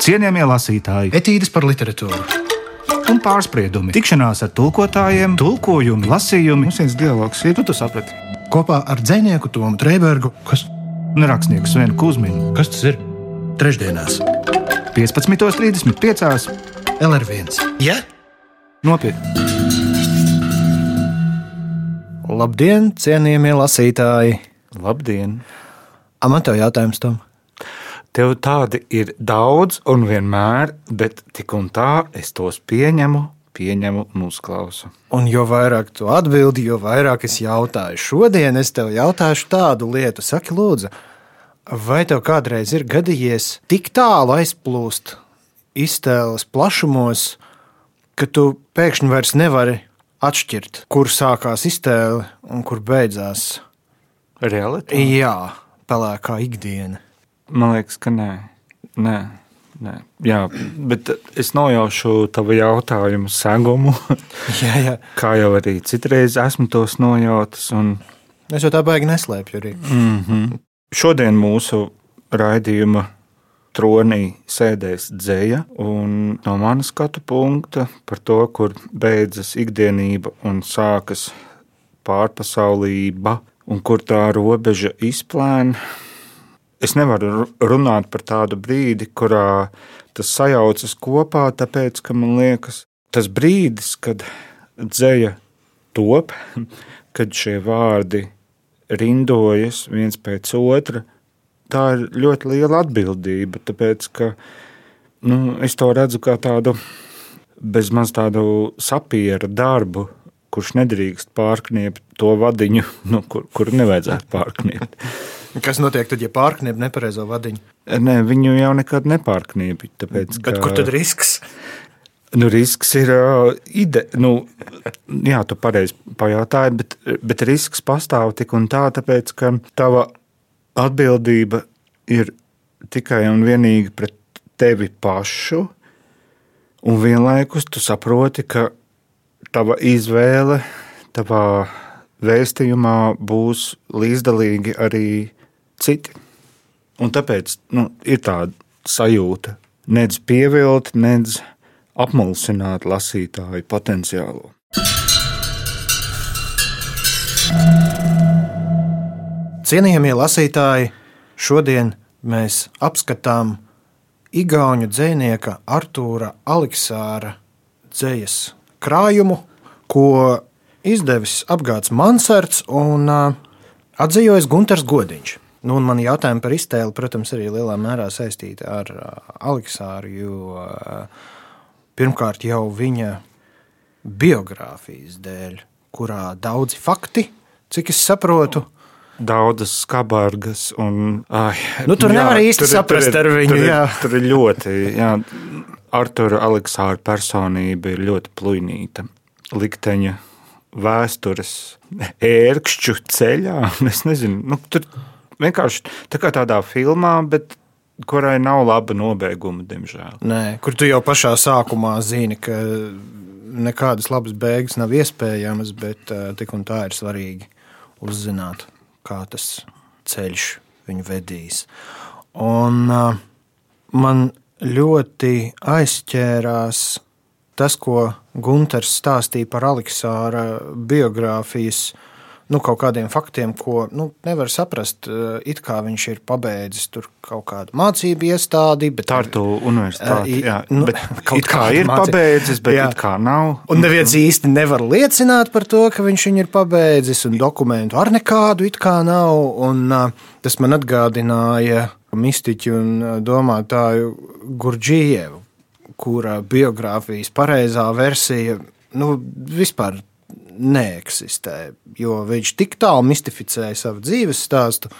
Cienījamie lasītāji, Etīdes par literatūru. un pārspriedumi, tikšanās ar tulkotājiem, tulkojumi, lasījumi, Mums viens dialogs ir. nu, tu saprati, Kopā ar dzinieku Tomu Trēbergu, kas, un rakstnieku Svenu Kusminu. kas tas ir? Trešdienās, 15.35. LR1. Ja? Nopietni! Labdien, cienījamie lasītāji! Labdien! Amatā jautājums tam. Tev tādi ir daudz un vienmēr, bet tik un tā es tos pieņemu, pieņemu un uzklausu. Un jo vairāk tu atbildi, jo vairāk es jautāju. Šodien es tev jautāšu tādu lietu, saki, lūdzu, vai tev kādreiz ir gadījies tik tālu aizplūst iztēles plašumos, ka tu pēkšņi vairs nevari atšķirt, kur sākās iztēle un kur beidzās? Realitāte? Jā, pelēkā ikdiena. Man liekas, ka nē. nē. Nē, jā, bet es nojaušu tavu jautājumu segumu, Jā, jā. kā jau arī citreiz esmu tos nojautis. Un Es jau tā baigi neslēpju arī. šodien mūsu raidījuma tronī sēdēs dzēja, un no manas skatu punkta par to, kur beidzas ikdienība un sākas pārpasaulība, un kur tā robeža izplēna. Es nevaru ru- runāt par tādu brīdi, kurā tas sajaucas kopā, tāpēc, ka man liekas, tas brīdis, kad dzēja top, kad šie vārdi rindojas viens pēc otra, tā ir ļoti liela atbildība. Tāpēc, ka nu, es to redzu kā tādu bezmaz tādu sapieru darbu, kurš nedrīkst pārkniept to vadiņu, nu, kur, kur nevajadzētu pārkniept. Kas notiek tad, ja pārkniep nepareizo vadiņu? Nē, viņu jau nekad nepārkniepj. Tāpēc, Bet ka- kur tad risks? Nu, risks ir uh, ide. Nu, jā, tu pareizi pajautāji, bet, bet risks pastāv tik un tā, tāpēc ka tava atbildība ir tikai un vienīgi pret tevi pašu, un vienlaikus tu saproti, ka tava izvēle, tavā vēstījumā būs līdzdalīgi arī citi. Un tāpēc nu, ir tāda sajūta, nedz pievilkt, nedz apmulsināt lasītāju potenciālo. Cienījamie lasītāji, šodien mēs apskatām Igaunijas dzinieka Artūra Aleksāra dzējas krājumu, ko izdevis apgāds Mansards un uh, atzījis Gunārs Godiņš. Nu, un mani jautājumi par iztēli, protams, arī lielā mērā saistīti ar Aleksāru, jo pirmkārt jau viņa biogrāfijas dēļ, kurā daudzi fakti, cik es saprotu, Daudzas skabargas, un ai, Nu, tur nevar īsti saprast ar viņu, Tur, jā. ir- tur ir ļoti, jā, Artura Aleksāra personība ir ļoti plūnīta. Likteņa vēstures ērkšķu ceļā. Es nezinu, nu, tur vienkārši tā kā tādā filmā, bet kurai nav laba nobeiguma, diemžēl. Nē, kur tu jau pašā sākumā zini, ka nekādas labas beigas nav iespējamas, bet uh, tik un tā ir svarīgi uzzināt, kā tas ceļš viņu vedīs. Un uh, man ļoti aizķērās tas, ko Gunārs stāstīja par Aleksāra biogrāfijas. Nu, kaut kādiem faktiem, ko nu, nevar saprast. uh, It kā viņš ir pabeidzis kaut kādu mācību iestādi, bet Tartu universitāte. I- Jā, nu, bet kaut kā ir mācību. pabeidzis, bet Jā. it kā nav. Un neviens īsti nevar liecināt par to, ka viņš viņu ir pabeidzis, un dokumentu ar nekādu it kā nav. Un, uh, tas man atgādināja mistiķu un domātāju Gurģievu, kura biogrāfijas pareizā versija nu, vispār neeksistē. Jo viņš tik tālu mistificēja savu dzīves stāstu,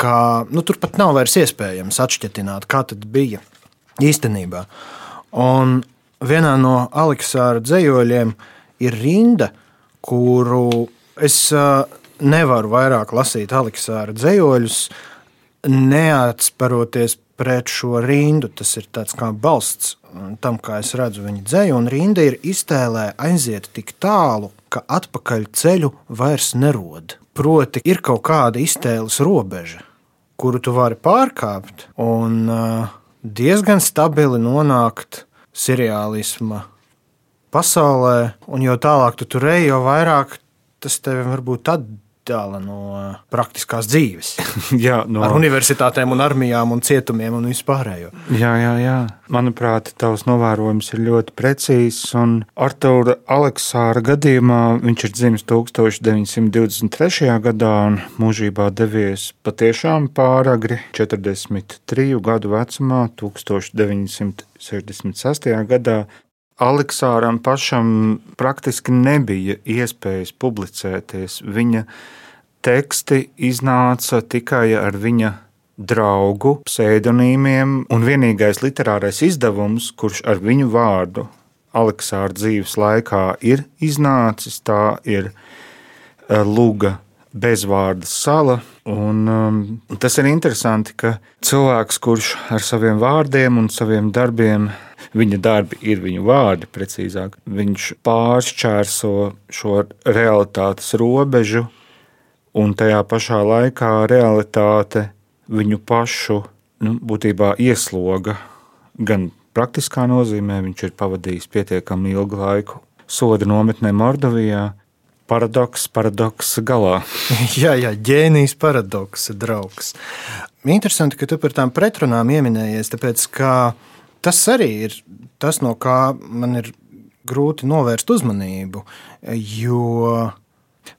ka nu, tur pat nav vairs iespējams atšķirt, kā tas bija īstenībā. Un vienā no Aleksāra dzējoļiem ir rinda, kuru es nevaru vairāk lasīt Aleksāra dzējoļus, neatsparoties pret šo rindu. Tas ir tāds kā balsts tam, kā es redzu viņa dzēju, un rinda ir iztēlē aiziet tik tālu, ka atpakaļ ceļu vairs nerod. Proti, ir kaut kāda iztēles robeža, kuru tu vari pārkāpt, un uh, diezgan stabili nonākt seriālisma pasaulē, un jo tālāk tu tur ej, jo vairāk tas tev varbūt atdala no praktiskās dzīves. Jā, no Ar universitātēm, un armijām, un cietumiem un vispārējo. Jā, jā, jā. Manuprāt, tavs novērojums ir ļoti precīzs. Un Arthūra Aleksāra gadījumā viņš ir dzimis 1923. gadā un mūžībā devies patiešām pāragri, 43 gadu vecumā, 1966. gadā. Aleksāram pašam praktiski nebija iespējas publicēties. Viņa teksti iznāca tikai ar viņa draugu pseidonīmiem, un vienīgais literārais izdevums, kurš ar viņu vārdu Aleksāra dzīves laikā ir iznācis, tā ir eh, Lūga bezvārda sala. Un, um, tas ir interesanti, ka cilvēks, kurš ar saviem vārdiem un saviem darbiem viņa darbi ir viņu vārdi, precīzāk. Viņš pāršķērso šo realitātes robežu, un tajā pašā laikā realitāte viņu pašu nu, būtībā iesloga gan praktiskā nozīmē, viņš ir pavadījis pietiekami ilgu laiku soda nometnē Mordovijā. Paradoks, paradoks galā. jā, jā, ģēnijs paradoks, draugs. Interesanti, ka tu par tām pretrunām pieminējies, tāpēc ka tas arī ir tas, no kā man ir grūti novērst uzmanību. Jo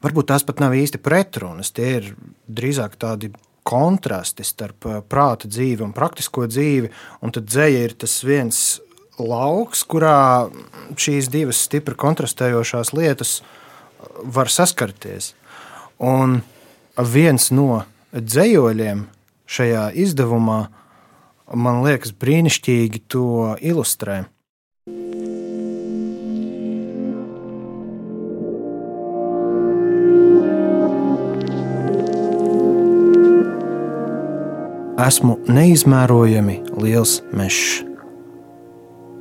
varbūt tās pat nav īsti pretrunas, tie ir drīzāk tādi kontrasti starp prāta dzīvi un praktisko dzīvi. Un tad dzēja ir tas viens lauks, kurā šīs divas stipri kontrastējošās lietas var saskarties. Un viens no dzējoļiem šajā izdevumā man liekas, brīnišķīgi to ilustrē. Esmu neizmērojami liels mežs.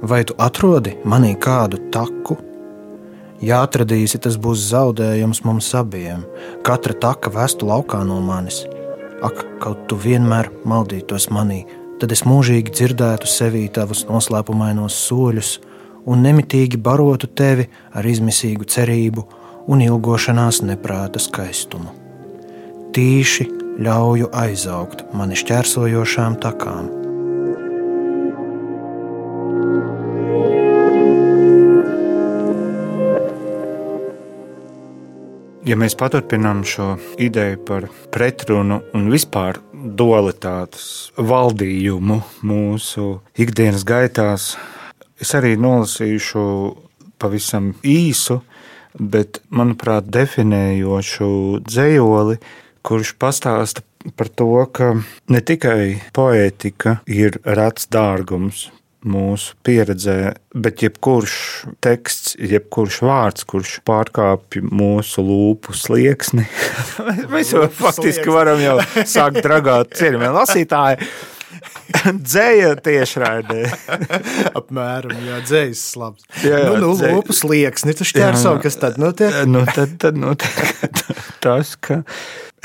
Vai tu atrodi manī kādu taku? Ja atradīsi, tas būs zaudējums mums abiem. Katra taka vestu laukā no manis. Ak, kaut tu vienmēr maldītos manī, tad es mūžīgi dzirdētu sevī tavus noslēpumainos soļus un nemitīgi barotu tevi ar izmisīgu cerību un ilgošanās neprāta skaistumu. Tīši ļauju aizaugt mani šķērsojošām takām. Ja mēs paturpinām šo ideju par pretrunu un vispār dualitātes valdījumu mūsu ikdienas gaitās. Es arī nolasīšu pavisam īsu, bet, manuprāt, definējošu dzējoli, kurš pastāsta par to, ka ne tikai poētika ir rats dārgums, mūsu pieredzē, bet jebkurš teksts, jebkurš vārds, kurš pārkāpj mūsu lūpu slieksni, mēs jau faktiski varam jau sākt dragāt cienījumiem lasītāji. Dzēja tiešraidē. Apmēram, jā, dzējas slabs. Jā, jā, nu, nu dzēj... lūpu slieksni, tu šķērso, kas tad notiek? Nu, tad, tad notiek tas, ka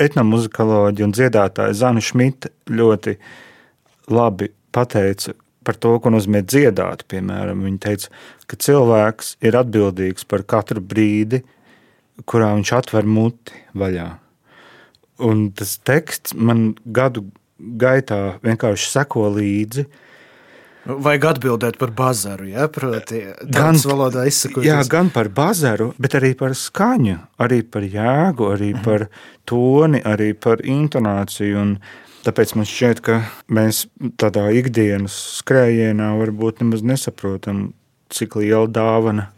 etnomuzikoloģi un dziedātāji Zana Šmita ļoti labi pateica, par to, ko nozīmē dziedāt. Piemēram, viņa teica, ka cilvēks ir atbildīgs par katru brīdi, kurā viņš atver muti vaļā. Un tas teksts man gadu gaitā vienkārši seko līdzi. Vajag atbildēt par bazaru, ja proti, gan valodā izsakoties. Jā, gan par bazaru, bet arī par skaņu, arī par jēgu, arī mhm. par toni, arī par intonāciju. Un Tāpēc man šķiet, ka mēs tādā ikdienas skrējienā varbūt nemaz nesaprotam, cik liela dāvana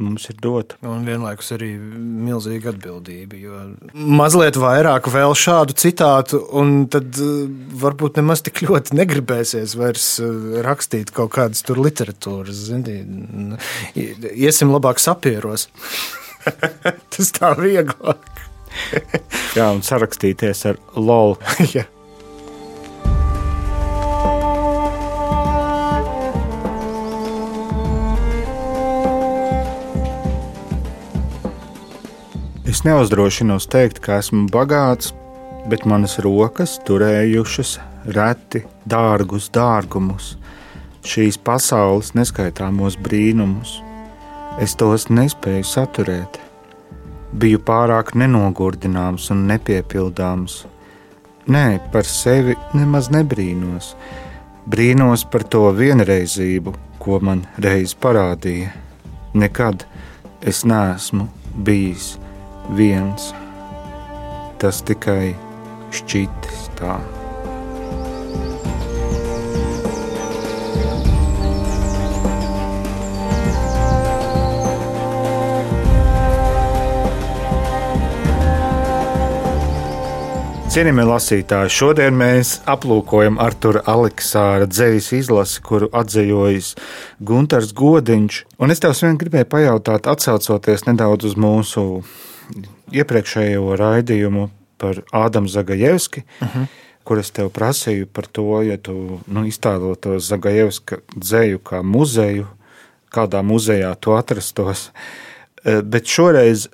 mums ir dota. Un vienlaikus arī milzīga atbildība. Jo mazliet vairāk vēl šādu citātu, un tad eh, varbūt nemaz tik ļoti negribēsies vairs eh, rakstīt kaut kādas tur literatūras. Zini, iesim labāk sapieros. Tas tā vieglāk. Jā, un sarakstīties ar LOL. Es neuzdrošinos teikt, ka esmu bagāts, bet manas rokas turējušas reti dārgus dārgumus, šīs pasaules neskaitāmos brīnumus. Es tos nespēju saturēt. Biju pārāk nenogurdināms un nepiepildāms. Nē, par sevi nemaz nebrīnos. Brīnos par to vienreizību, ko man reiz parādīja. Nekad es neesmu bijis viens. Tas tikai šķitis tā. Cienījamie lasītāji, šodien mēs aplūkojam Arthura Aleksāra dzīslu izlasi, kuru atzījis Gunārs Godiņš. Un es tev vien gribēju pajautāt, atcaucoties nedaudz uz mūsu iepriekšējo raidījumu par Ādamu Zagajevski. Uh -huh. Kur es tev prasīju par to, ja tu nu, iztēlotos Zagajevska dzēju kā muzeju, kādā muzejā tu atrastos. Eh, bet šoreiz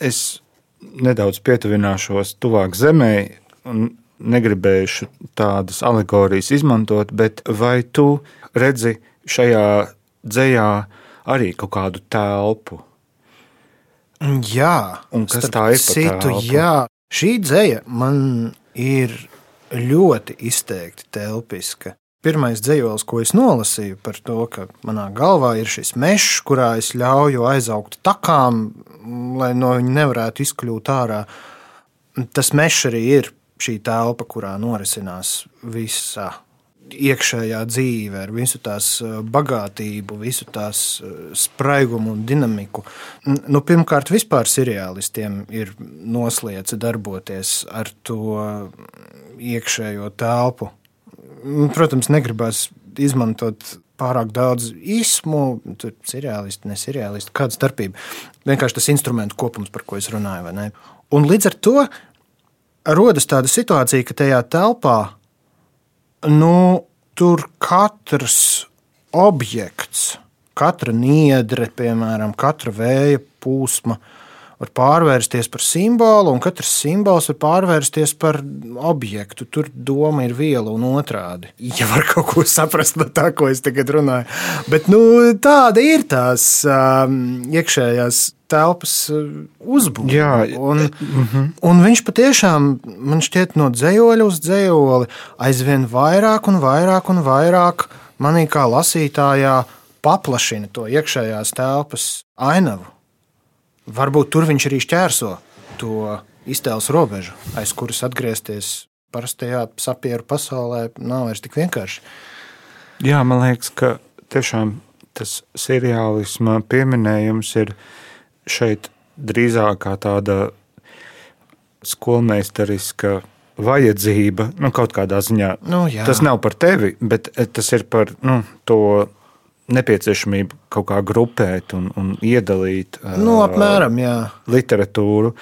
es nedaudz pietuvināšos tuvāk zemē un negribēšu tādas alegorijas izmantot, bet vai tu redzi šajā dzējā arī kaut kādu telpu? Jā, un kas tā ir? Citu, jā, šī dzēja man ir ļoti izteikti telpiska. Pirmais dzīslis, ko es nolasīju par to, ka manā galvā ir šis mežs, kurā es ļauju aizaugt takām, lai no viņa nevarētu izkļūt ārā. Tas mežs arī ir šī telpa, kurā norisinās visa iekšējā dzīve, ar visu tās eh, bagātību, visu tās eh, spraigumu un dinamiku. Nu, pirmkārt, vispār seriālistiem ir noslēdz darboties ar to iekšējo telpu Nu, protams, negribas izmantot pārāk daudz īsmu, tur ir seriālisti, ne seriālisti, kāda starpība. Vienkārši tas instrumentu kopums, par ko es runāju. Un līdz ar to rodas tāda situācija, ka tajā telpā nu, tur katrs objekts, katra niedre, piemēram, katra vēja plūsma, var pārvērsties par simbolu, un katrs simbols var pārvērsties par objektu. Tur doma ir viela un otrādi. Ja var kaut ko saprast no tā, ko es tagad runāju. Bet nu, tāda ir tās um, iekšējās telpas uh, uzbūve. Un, mm -hmm. un viņš patiešām, man šķiet, no dzējoļa uz dzējoli aizvien vairāk un vairāk un vairāk manī kā lasītājā paplašina to iekšējās telpas ainavu. Varbūt tur viņš arī šķērso to iztēles robežu, aiz kuras atgriezties parastajā sapieru pasaulē, nav vairs tik vienkārši. Jā, man liekas, ka tiešām tas seriālisma pieminējums ir šeit drīzāk kā tāda skolmeistariska vajadzība, nu, kaut kādā ziņā. Nu, jā. tas nav par tevi, bet tas ir par nu, to nepieciešamība kaut kā grupēt un, un iedalīt nu, apmēram, jā. literatūru.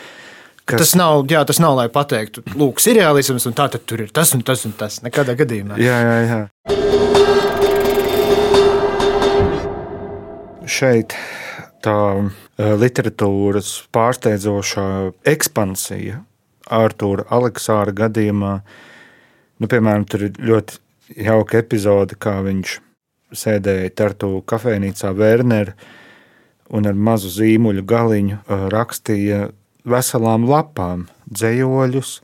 Kas... Tas, nav, jā, tas nav, lai pateiktu, lūk, seriālisms, un tā tad tur ir tas un tas un tas. Nekādā gadījumā. Jā, jā, jā. Šeit tā literatūras pārsteidzošā ekspansija Arthūra Aleksāra gadījumā, nu, piemēram, tur ir ļoti jauka epizode, kā viņš sēdēja Tartu kafejnīcā Werner un ar mazu zīmuļu galiņu rakstīja veselām lapām dzējoļus,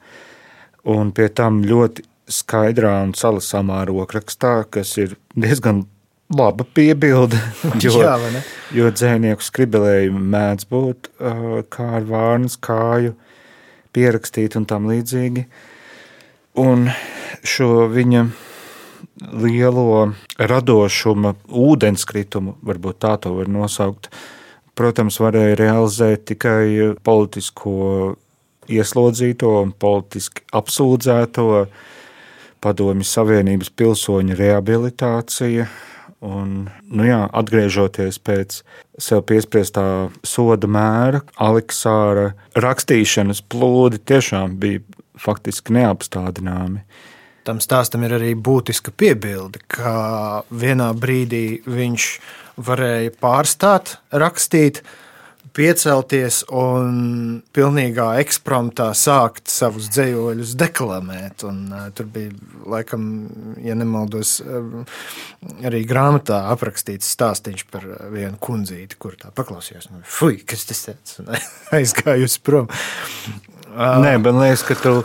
un pie tam ļoti skaidrā un salasāmā rokrakstā, kas ir diezgan laba piebilde. Jo, Jā, jo dzēnieku skribelējumi mēdz būt kā ar vārnas kāju pierakstīt un tam līdzīgi. Un šo viņa lielo radošuma ūdenskritumu, varbūt tā to var nosaukt, protams, varēja realizēt tikai politisko ieslodzīto un politiski apsūdzēto padomju Savienības pilsoņu rehabilitācija. Un, nu jā, atgriežoties pēc sev piespriestā soda mēra, Aleksāra rakstīšanas plūdi tiešām bija faktiski neapstādināmi. Tam stāstam ir arī būtiska piebilde, ka vienā brīdī viņš varēja pārstāt rakstīt, piecelties un pilnīgā ekspromptā sākt savus dzējoļus deklamēt. Un, uh, tur bija, laikam, ja nemaldos, uh, arī grāmatā aprakstīts stāstīns par vienu kundzīti, kur tā paklausījās. Nu, Fui, kas tas ir? Aizgājusi prom. Uh, Nē, man liekas, ka tu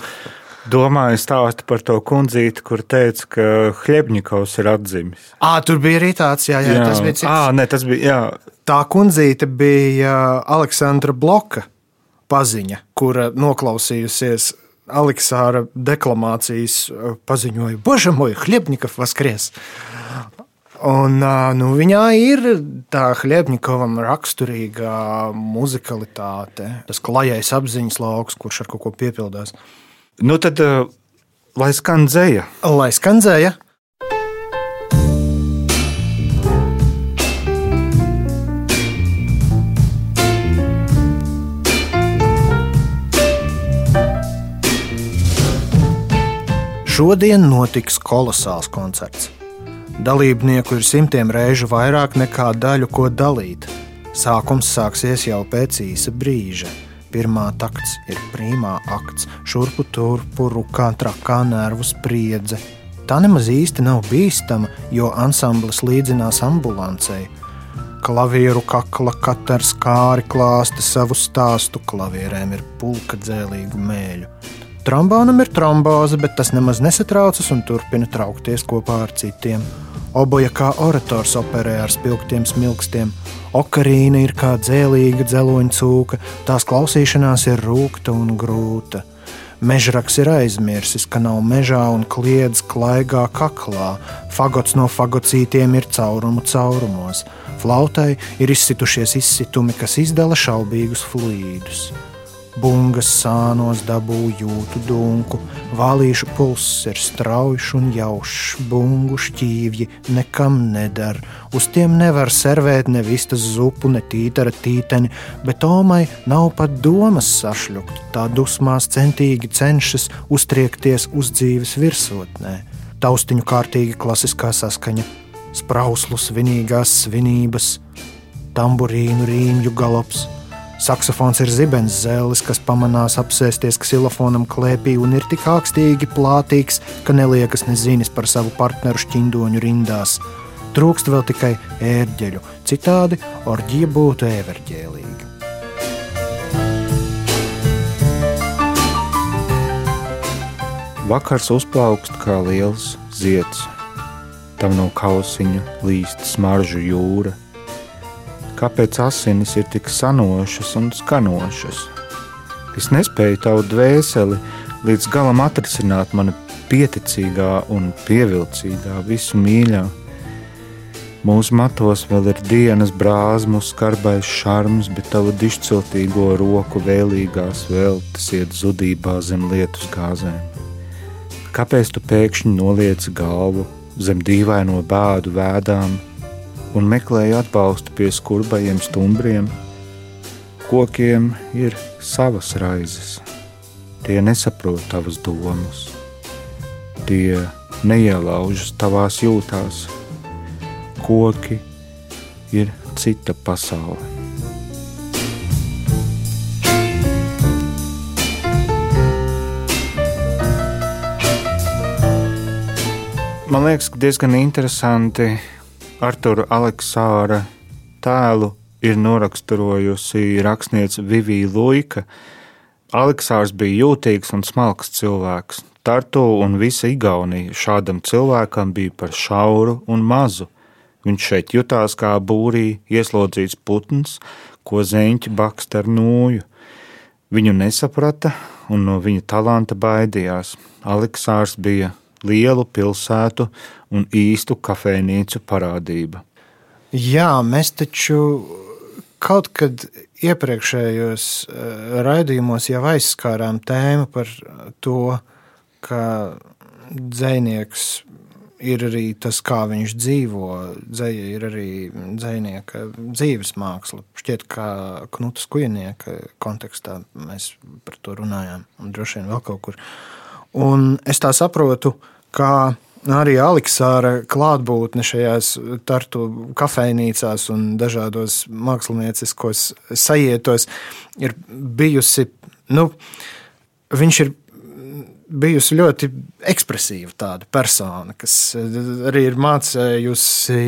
domāju stāstu par to kundzīti, kur teica, ka Hļebņikovs ir atdzimis. À, tur bija arī tāds, jā, jā, jā. tas bija cits. À, ne, tas bija, jā. Tā kundzīte bija Aleksandra Bloka paziņa, kura noklausījusies Aleksāra deklamācijas paziņoja, Bože, moj, Hļebņikov vaskries! Un, nu, viņā ir tā Hļebņikovam raksturīgā muzikalitāte, tas klajais apziņas lauks, kurš ar kaut ko piepildās. Nu tad, uh, lai skan dzēja. Lai skan dzēja. Šodien notiks kolosāls koncerts. Dalībnieku ir simtiem reižu vairāk nekā daļu, ko dalīt. Sākums sāksies jau pēc īsa brīža. Pirmā takts ir primā akts, šurpu turpu rukā trakā nervu spriedze. Tā nemaz īsti nav bīstama, jo ansamblis līdzinās ambulancei. Klavieru kakla katrs kāri klāsta savu stāstu, klavierēm ir pulka dzēlīgu mēļu. Trombonam ir tromboze, bet tas nemaz nesatraucas un turpina traukties kopā ar citiem. Oboja kā orators operē ar spilgtiem smilkstiem, Okarīna ir kā dzēlīga dzeloņa cūka, tās klausīšanās ir rūkta un grūta. Mežraks ir aizmirsis, ka nav mežā un kliedz klaigā kaklā. Fagots no fagocītiem ir caurumu caurumos. Flautai ir izsitušies izsitumi, kas izdala šaubīgus fluīdus. Bungas sānos dabū jūtu dunku, vālīšu pulss ir strauji un jaušs, bungu šķīvji nekam nedara. Uz tiem nevar servēt ne vistas zupu, ne tītara tīteni, bet Tomai nav pat domas sašļukt. Tā dusmās centīgi cenšas uztriekties uz dzīves virsotnē. Taustiņu kārtīgi klasiskā saskaņa, sprauslu svinīgās svinības, tamburīnu rīmju galops Saksofons ir zibens zēlis, kas pamanās apsēsties ksilofonam klēpī un ir tik ākstīgi plātīgs, ka neliekas nezinis par savu partneru šķindoņu rindās. Trūkst vēl tikai ērģeļu, citādi orģija būtu everģēlīga. Vakars uzplaukst kā liels zieds. Tam no kausiņa līst smaržu jūra, kāpēc asinis ir tik sanošas un skanošas. Es nespēju tavu dvēseli līdz galam atrisināt mana pieticīgā un pievilcīgā visu mīļā. Mūsu matos vēl ir dienas brāzmu, skarbais šarms, bet tavu dišciltīgo roku vēlīgās veltes iet zudībā zem lietus gāzēm. Kāpēc tu pēkšņi nolieci galvu zem dīvaino bādu vēdām? Un meklēju atbalstu pie skurbajiem stumbriem. Kokiem ir savas raizes, tie nesaprot tavas domas, tie neielaužas tavās jūtās. Koki ir cita pasaule. Man liekas, ka diezgan interesanti Artura Aleksāra tēlu ir noraksturojusi rakstniece Vivija Luika. Aleksārs bija jūtīgs un smalks cilvēks. Tartu un visa Igaunija šādam cilvēkam bija par šauru un mazu. Viņš šeit jutās kā būrī ieslodzīts putns, ko zeņķi bakst ar nūju. Viņu nesaprata un no viņa talanta baidījās. Aleksārs bija lielu pilsētu un īstu kafejnīcu parādība. Jā, mēs taču kaut kad iepriekšējos eh, raidījumos jau aizskārām tēmu par to, ka dzinieks ir arī tas, kā viņš dzīvo. Dzēja ir arī dzinieka dzīves māksla. Šķiet, ka Knutas kujnieka kontekstā mēs par to runājām, un droši vien vēl kaut kur. Un es tā saprotu, ka arī Aleksāra klātbūtne šajās tartu kafejnīcās un dažādos mākslinieciskos sajietos ir bijusi. Nu, viņš ir bijusi ļoti ekspresīva persona, kas arī ir mācējusi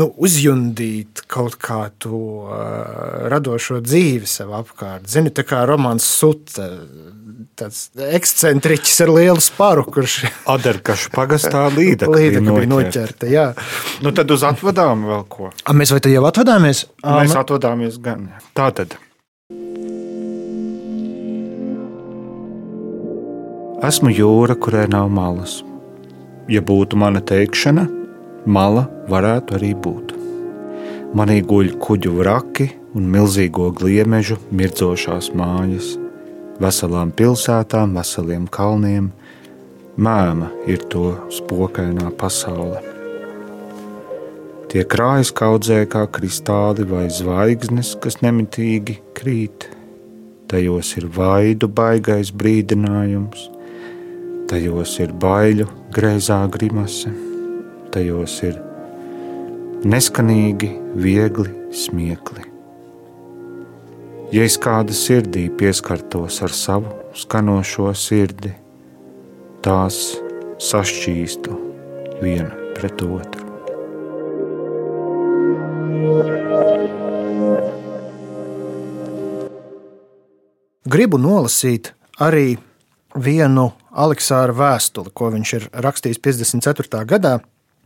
nu, uzjundīt kaut kā to uh, radošo dzīvi sev apkārt. Zini, tā kā romāns Sutta, tāds ekscentriķis ar lielu sparu, kurš Adarkašu pagastā līdaka līdeka bija noķerta. Jā. Nu tad uz atvadām vēl ko. A, mēs vai tad jau atvadāmies? A, Mēs atvadāmies gan. Tā tad. Esmu jūra, kurai nav malas. Ja būtu mana teikšana, mala varētu arī būt. Manī guļ kuģu vraki un milzīgo gliemežu mirdzošās mājas, veselām pilsētām, veseliem kalniem. Mēma ir to spokainā pasaule. Tie krājas kaudzē kā kristāli vai zvaigznes, kas nemitīgi krīt. Tajos ir vaidu baigais brīdinājums, tajos ir baiļu greizā grimase, tajos ir neskanīgi, viegli smiekli. Ja es kāda sirdī pieskartos ar savu skanošo sirdi, tās sašķīstu viena pret otru. Gribu nolasīt arī vienu Aleksāra vēstuli, ko viņš ir rakstījis 54. gadā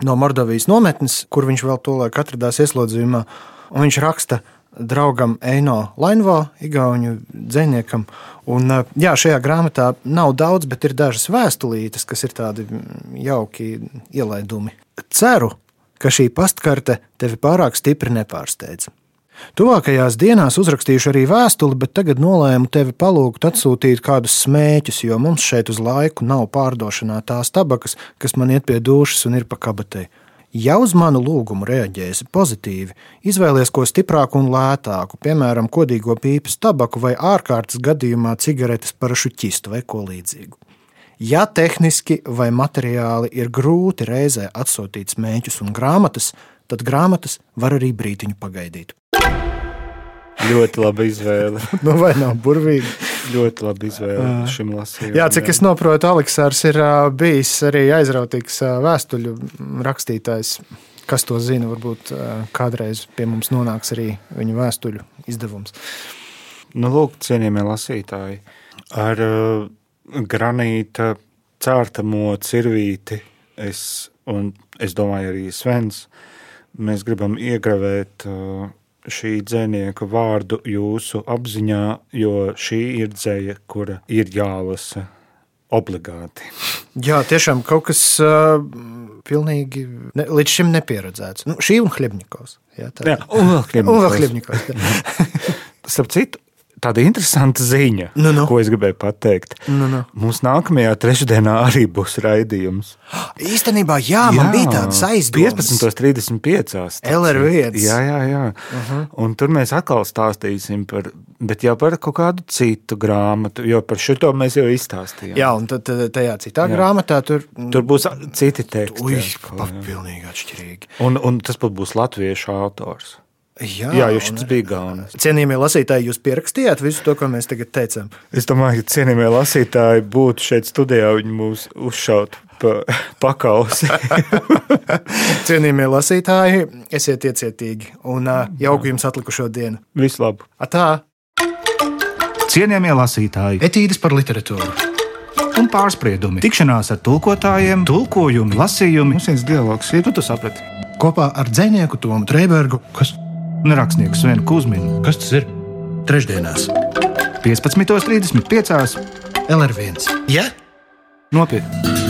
no Mordovijas nometnes, kur viņš vēl tolaik atradās ieslodzījumā. Un viņš raksta draugam Eino Lainvo, Igaunu dziniekam. Un, jā, šajā grāmatā nav daudz, bet ir dažas vēstulītes, kas ir tādi jauki ielaidumi. Ceru, ka šī pastkarte tevi pārāk stipri nepārsteidz. Tuvākajās dienās uzrakstīšu arī vēstuli, bet tagad nolēmu tevi palūgt atsūtīt kādus smēķus, jo mums šeit uz laiku nav pārdošanā tās tabakas, kas man iet pie dušas un ir pa kabatei. Ja uz manu lūgumu reaģēsi pozitīvi, izvēlies ko stiprāku un lētāku, piemēram, kodīgo pīpes tabaku vai ārkārtas gadījumā cigaretes parašu ķistu vai ko līdzīgu. Ja tehniski vai materiāli ir grūti reizē atsūtīt smēķus un grāmatas, tad grāmatas var arī brīdiņu pagaidīt. Ļoti laba izvēle. Nu, vai nav burvīgi? Ļoti laba izvēle šim lasījumam. Jā, cik es saprotu, Aleksārs ir bijis arī aizrautīgs vēstuļu rakstītājs. Kas to zina, varbūt kādreiz pie mums nonāks arī viņa vēstuļu izdevums. Nu, lūk, cienījamie lasītāji, ar uh, granīta cērtamo cirvīti es, un es domāju arī Svens, mēs gribam iegravēt uh, šī dzēnieka vārdu jūsu apziņā, jo šī ir dzēja, kura ir jālasa obligāti. Jā, tiešām kaut kas uh, pilnīgi ne, līdz šim nepieredzēts. Nu, šī un Hļebņikovs. Jā, tā Jā, un vēl. Hļebņikovs. Starp citu, tāda interesanta ziņa, Nu, nu. ko es gribēju pateikt. Nu, nu. Mums nākamajā trešdienā arī būs raidījums. Īstenībā, jā, man jā, bija tāds aizdoms. 15.35. LR1. Jā, jā, jā. Uh -huh. Un tur mēs atkal stāstīsim par, bet jau par kaut kādu citu grāmatu, jo par šo mēs jau izstāstījām. Jā, un tad, tajā citā Jā. grāmatā tur, Tur būs citi teksti. Ui, jā. pilnīgi atšķirīgi. un, un tas pat būs latviešu autors. Jā, Jā, jo un šis bija galvenais. Cienījamie lasītāji, jūs pierakstījāt visu to, ko mēs tagad teicām. Es domāju, ka cienījamie lasītāji būtu šeit studijā, viņi mūs uzšaut pa pakausi. Cienījamie lasītāji, esiet iecietīgi un jauku jums atlikušo dienu. Visu labu! Atā! Cienījamie lasītāji, Etīdes par literatūru. un pārspriedumi, tikšanās ar tulkotājiem, tulkojumi, lasījumi. Mums viens dialogs ir. Nu, tu saprati, Kopā ar dzinieku Tomu Trēbergu. Kas, un rakstnieku Svenu Kusminu. kas tas ir? Trešdienās, 15.35. LR1. Ja? Nopietni!